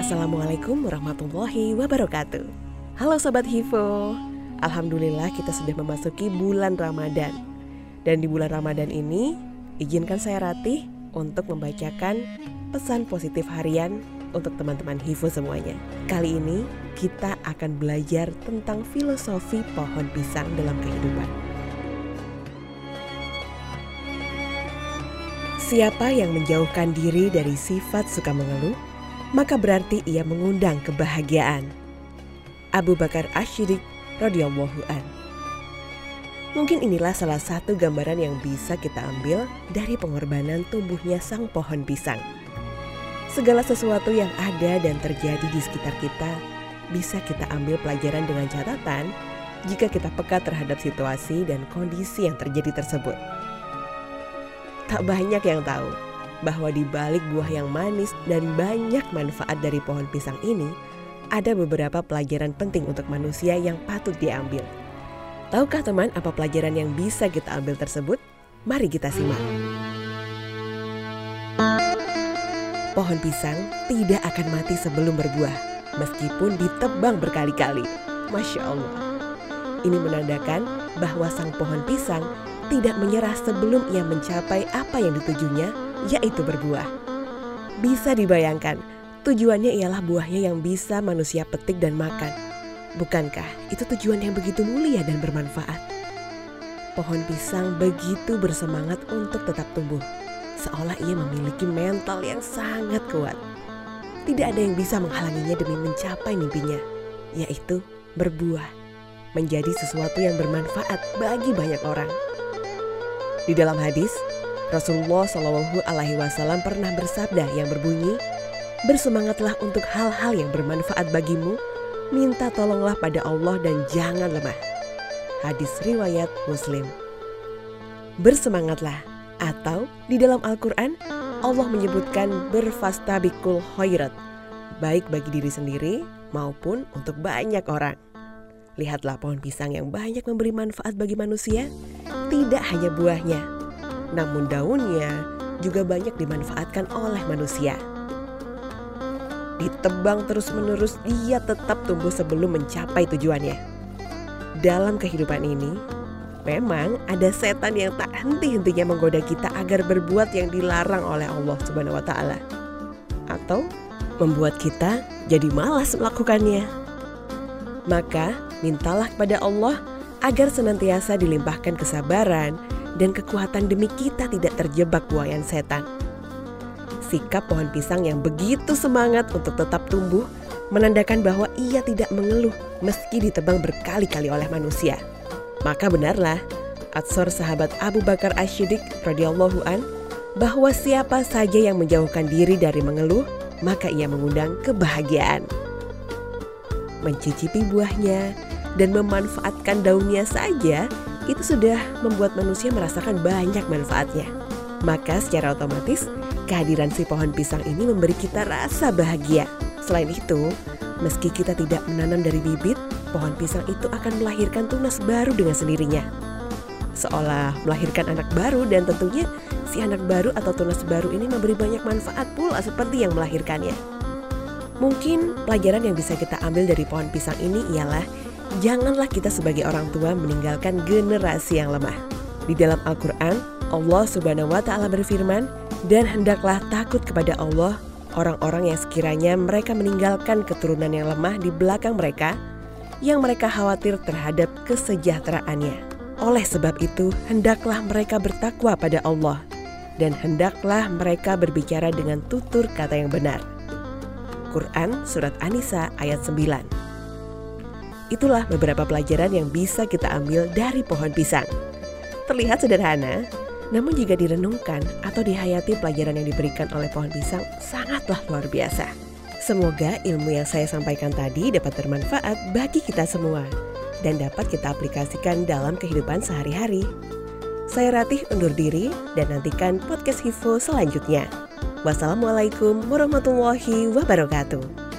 Assalamualaikum warahmatullahi wabarakatuh. Halo Sobat Hivo, Alhamdulillah kita sudah memasuki bulan Ramadan. Dan di bulan Ramadan ini, izinkan saya Ratih untuk membacakan pesan positif harian untuk teman-teman Hivo semuanya. Kali ini kita akan belajar tentang filosofi pohon pisang dalam kehidupan. Siapa yang menjauhkan diri dari sifat suka mengeluh, maka berarti ia mengundang kebahagiaan. Abu Bakar Ashirik radhiyallahu an. Mungkin inilah salah satu gambaran yang bisa kita ambil dari pengorbanan tumbuhnya sang pohon pisang. Segala sesuatu yang ada dan terjadi di sekitar kita bisa kita ambil pelajaran dengan catatan jika kita peka terhadap situasi dan kondisi yang terjadi tersebut. Tak banyak yang tahu bahwa di balik buah yang manis dan banyak manfaat dari pohon pisang ini, ada beberapa pelajaran penting untuk manusia yang patut diambil. Tahukah teman apa pelajaran yang bisa kita ambil tersebut? Mari kita simak. Pohon pisang tidak akan mati sebelum berbuah, meskipun ditebang berkali-kali. Masya Allah. Ini menandakan bahwa sang pohon pisang tidak menyerah sebelum ia mencapai apa yang ditujunya, yaitu berbuah. Bisa dibayangkan, tujuannya ialah buahnya yang bisa manusia petik dan makan. Bukankah itu tujuan yang begitu mulia dan bermanfaat? Pohon pisang begitu bersemangat untuk tetap tumbuh, seolah ia memiliki mental yang sangat kuat. Tidak ada yang bisa menghalanginya demi mencapai mimpinya, yaitu berbuah, menjadi sesuatu yang bermanfaat bagi banyak orang. Di dalam hadis, Rasulullah Shallallahu Alaihi Wasallam pernah bersabda yang berbunyi, bersemangatlah untuk hal-hal yang bermanfaat bagimu, minta tolonglah pada Allah dan jangan lemah. Hadis riwayat Muslim. Bersemangatlah atau di dalam Al-Quran Allah menyebutkan berfastabikul khairat baik bagi diri sendiri maupun untuk banyak orang. Lihatlah pohon pisang yang banyak memberi manfaat bagi manusia, tidak hanya buahnya, namun daunnya juga banyak dimanfaatkan oleh manusia. Ditebang terus-menerus, dia tetap tumbuh sebelum mencapai tujuannya dalam kehidupan ini, memang ada setan yang tak henti-hentinya menggoda kita agar berbuat yang dilarang oleh Allah Subhanahu wa taala. Atau membuat kita jadi malas melakukannya. Maka, mintalah kepada Allah agar senantiasa dilimpahkan kesabaran dan kekuatan demi kita tidak terjebak buayan setan. Sikap pohon pisang yang begitu semangat untuk tetap tumbuh menandakan bahwa ia tidak mengeluh meski ditebang berkali-kali oleh manusia. Maka benarlah Atsor sahabat Abu Bakar Ashidik radhiyallahu an bahwa siapa saja yang menjauhkan diri dari mengeluh, maka ia mengundang kebahagiaan. Mencicipi buahnya dan memanfaatkan daunnya saja itu sudah membuat manusia merasakan banyak manfaatnya. Maka secara otomatis kehadiran si pohon pisang ini memberi kita rasa bahagia. Selain itu, meski kita tidak menanam dari bibit, pohon pisang itu akan melahirkan tunas baru dengan sendirinya. Seolah melahirkan anak baru dan tentunya si anak baru atau tunas baru ini memberi banyak manfaat pula seperti yang melahirkannya. Mungkin pelajaran yang bisa kita ambil dari pohon pisang ini ialah janganlah kita sebagai orang tua meninggalkan generasi yang lemah. Di dalam Al-Quran, Allah Subhanahu wa Ta'ala berfirman, "Dan hendaklah takut kepada Allah orang-orang yang sekiranya mereka meninggalkan keturunan yang lemah di belakang mereka, yang mereka khawatir terhadap kesejahteraannya. Oleh sebab itu, hendaklah mereka bertakwa pada Allah, dan hendaklah mereka berbicara dengan tutur kata yang benar. Quran Surat An-Nisa ayat 9 Itulah beberapa pelajaran yang bisa kita ambil dari pohon pisang. Terlihat sederhana, namun jika direnungkan atau dihayati pelajaran yang diberikan oleh pohon pisang sangatlah luar biasa. Semoga ilmu yang saya sampaikan tadi dapat bermanfaat bagi kita semua dan dapat kita aplikasikan dalam kehidupan sehari-hari. Saya Ratih undur diri dan nantikan podcast Hivo selanjutnya. Wassalamualaikum warahmatullahi wabarakatuh.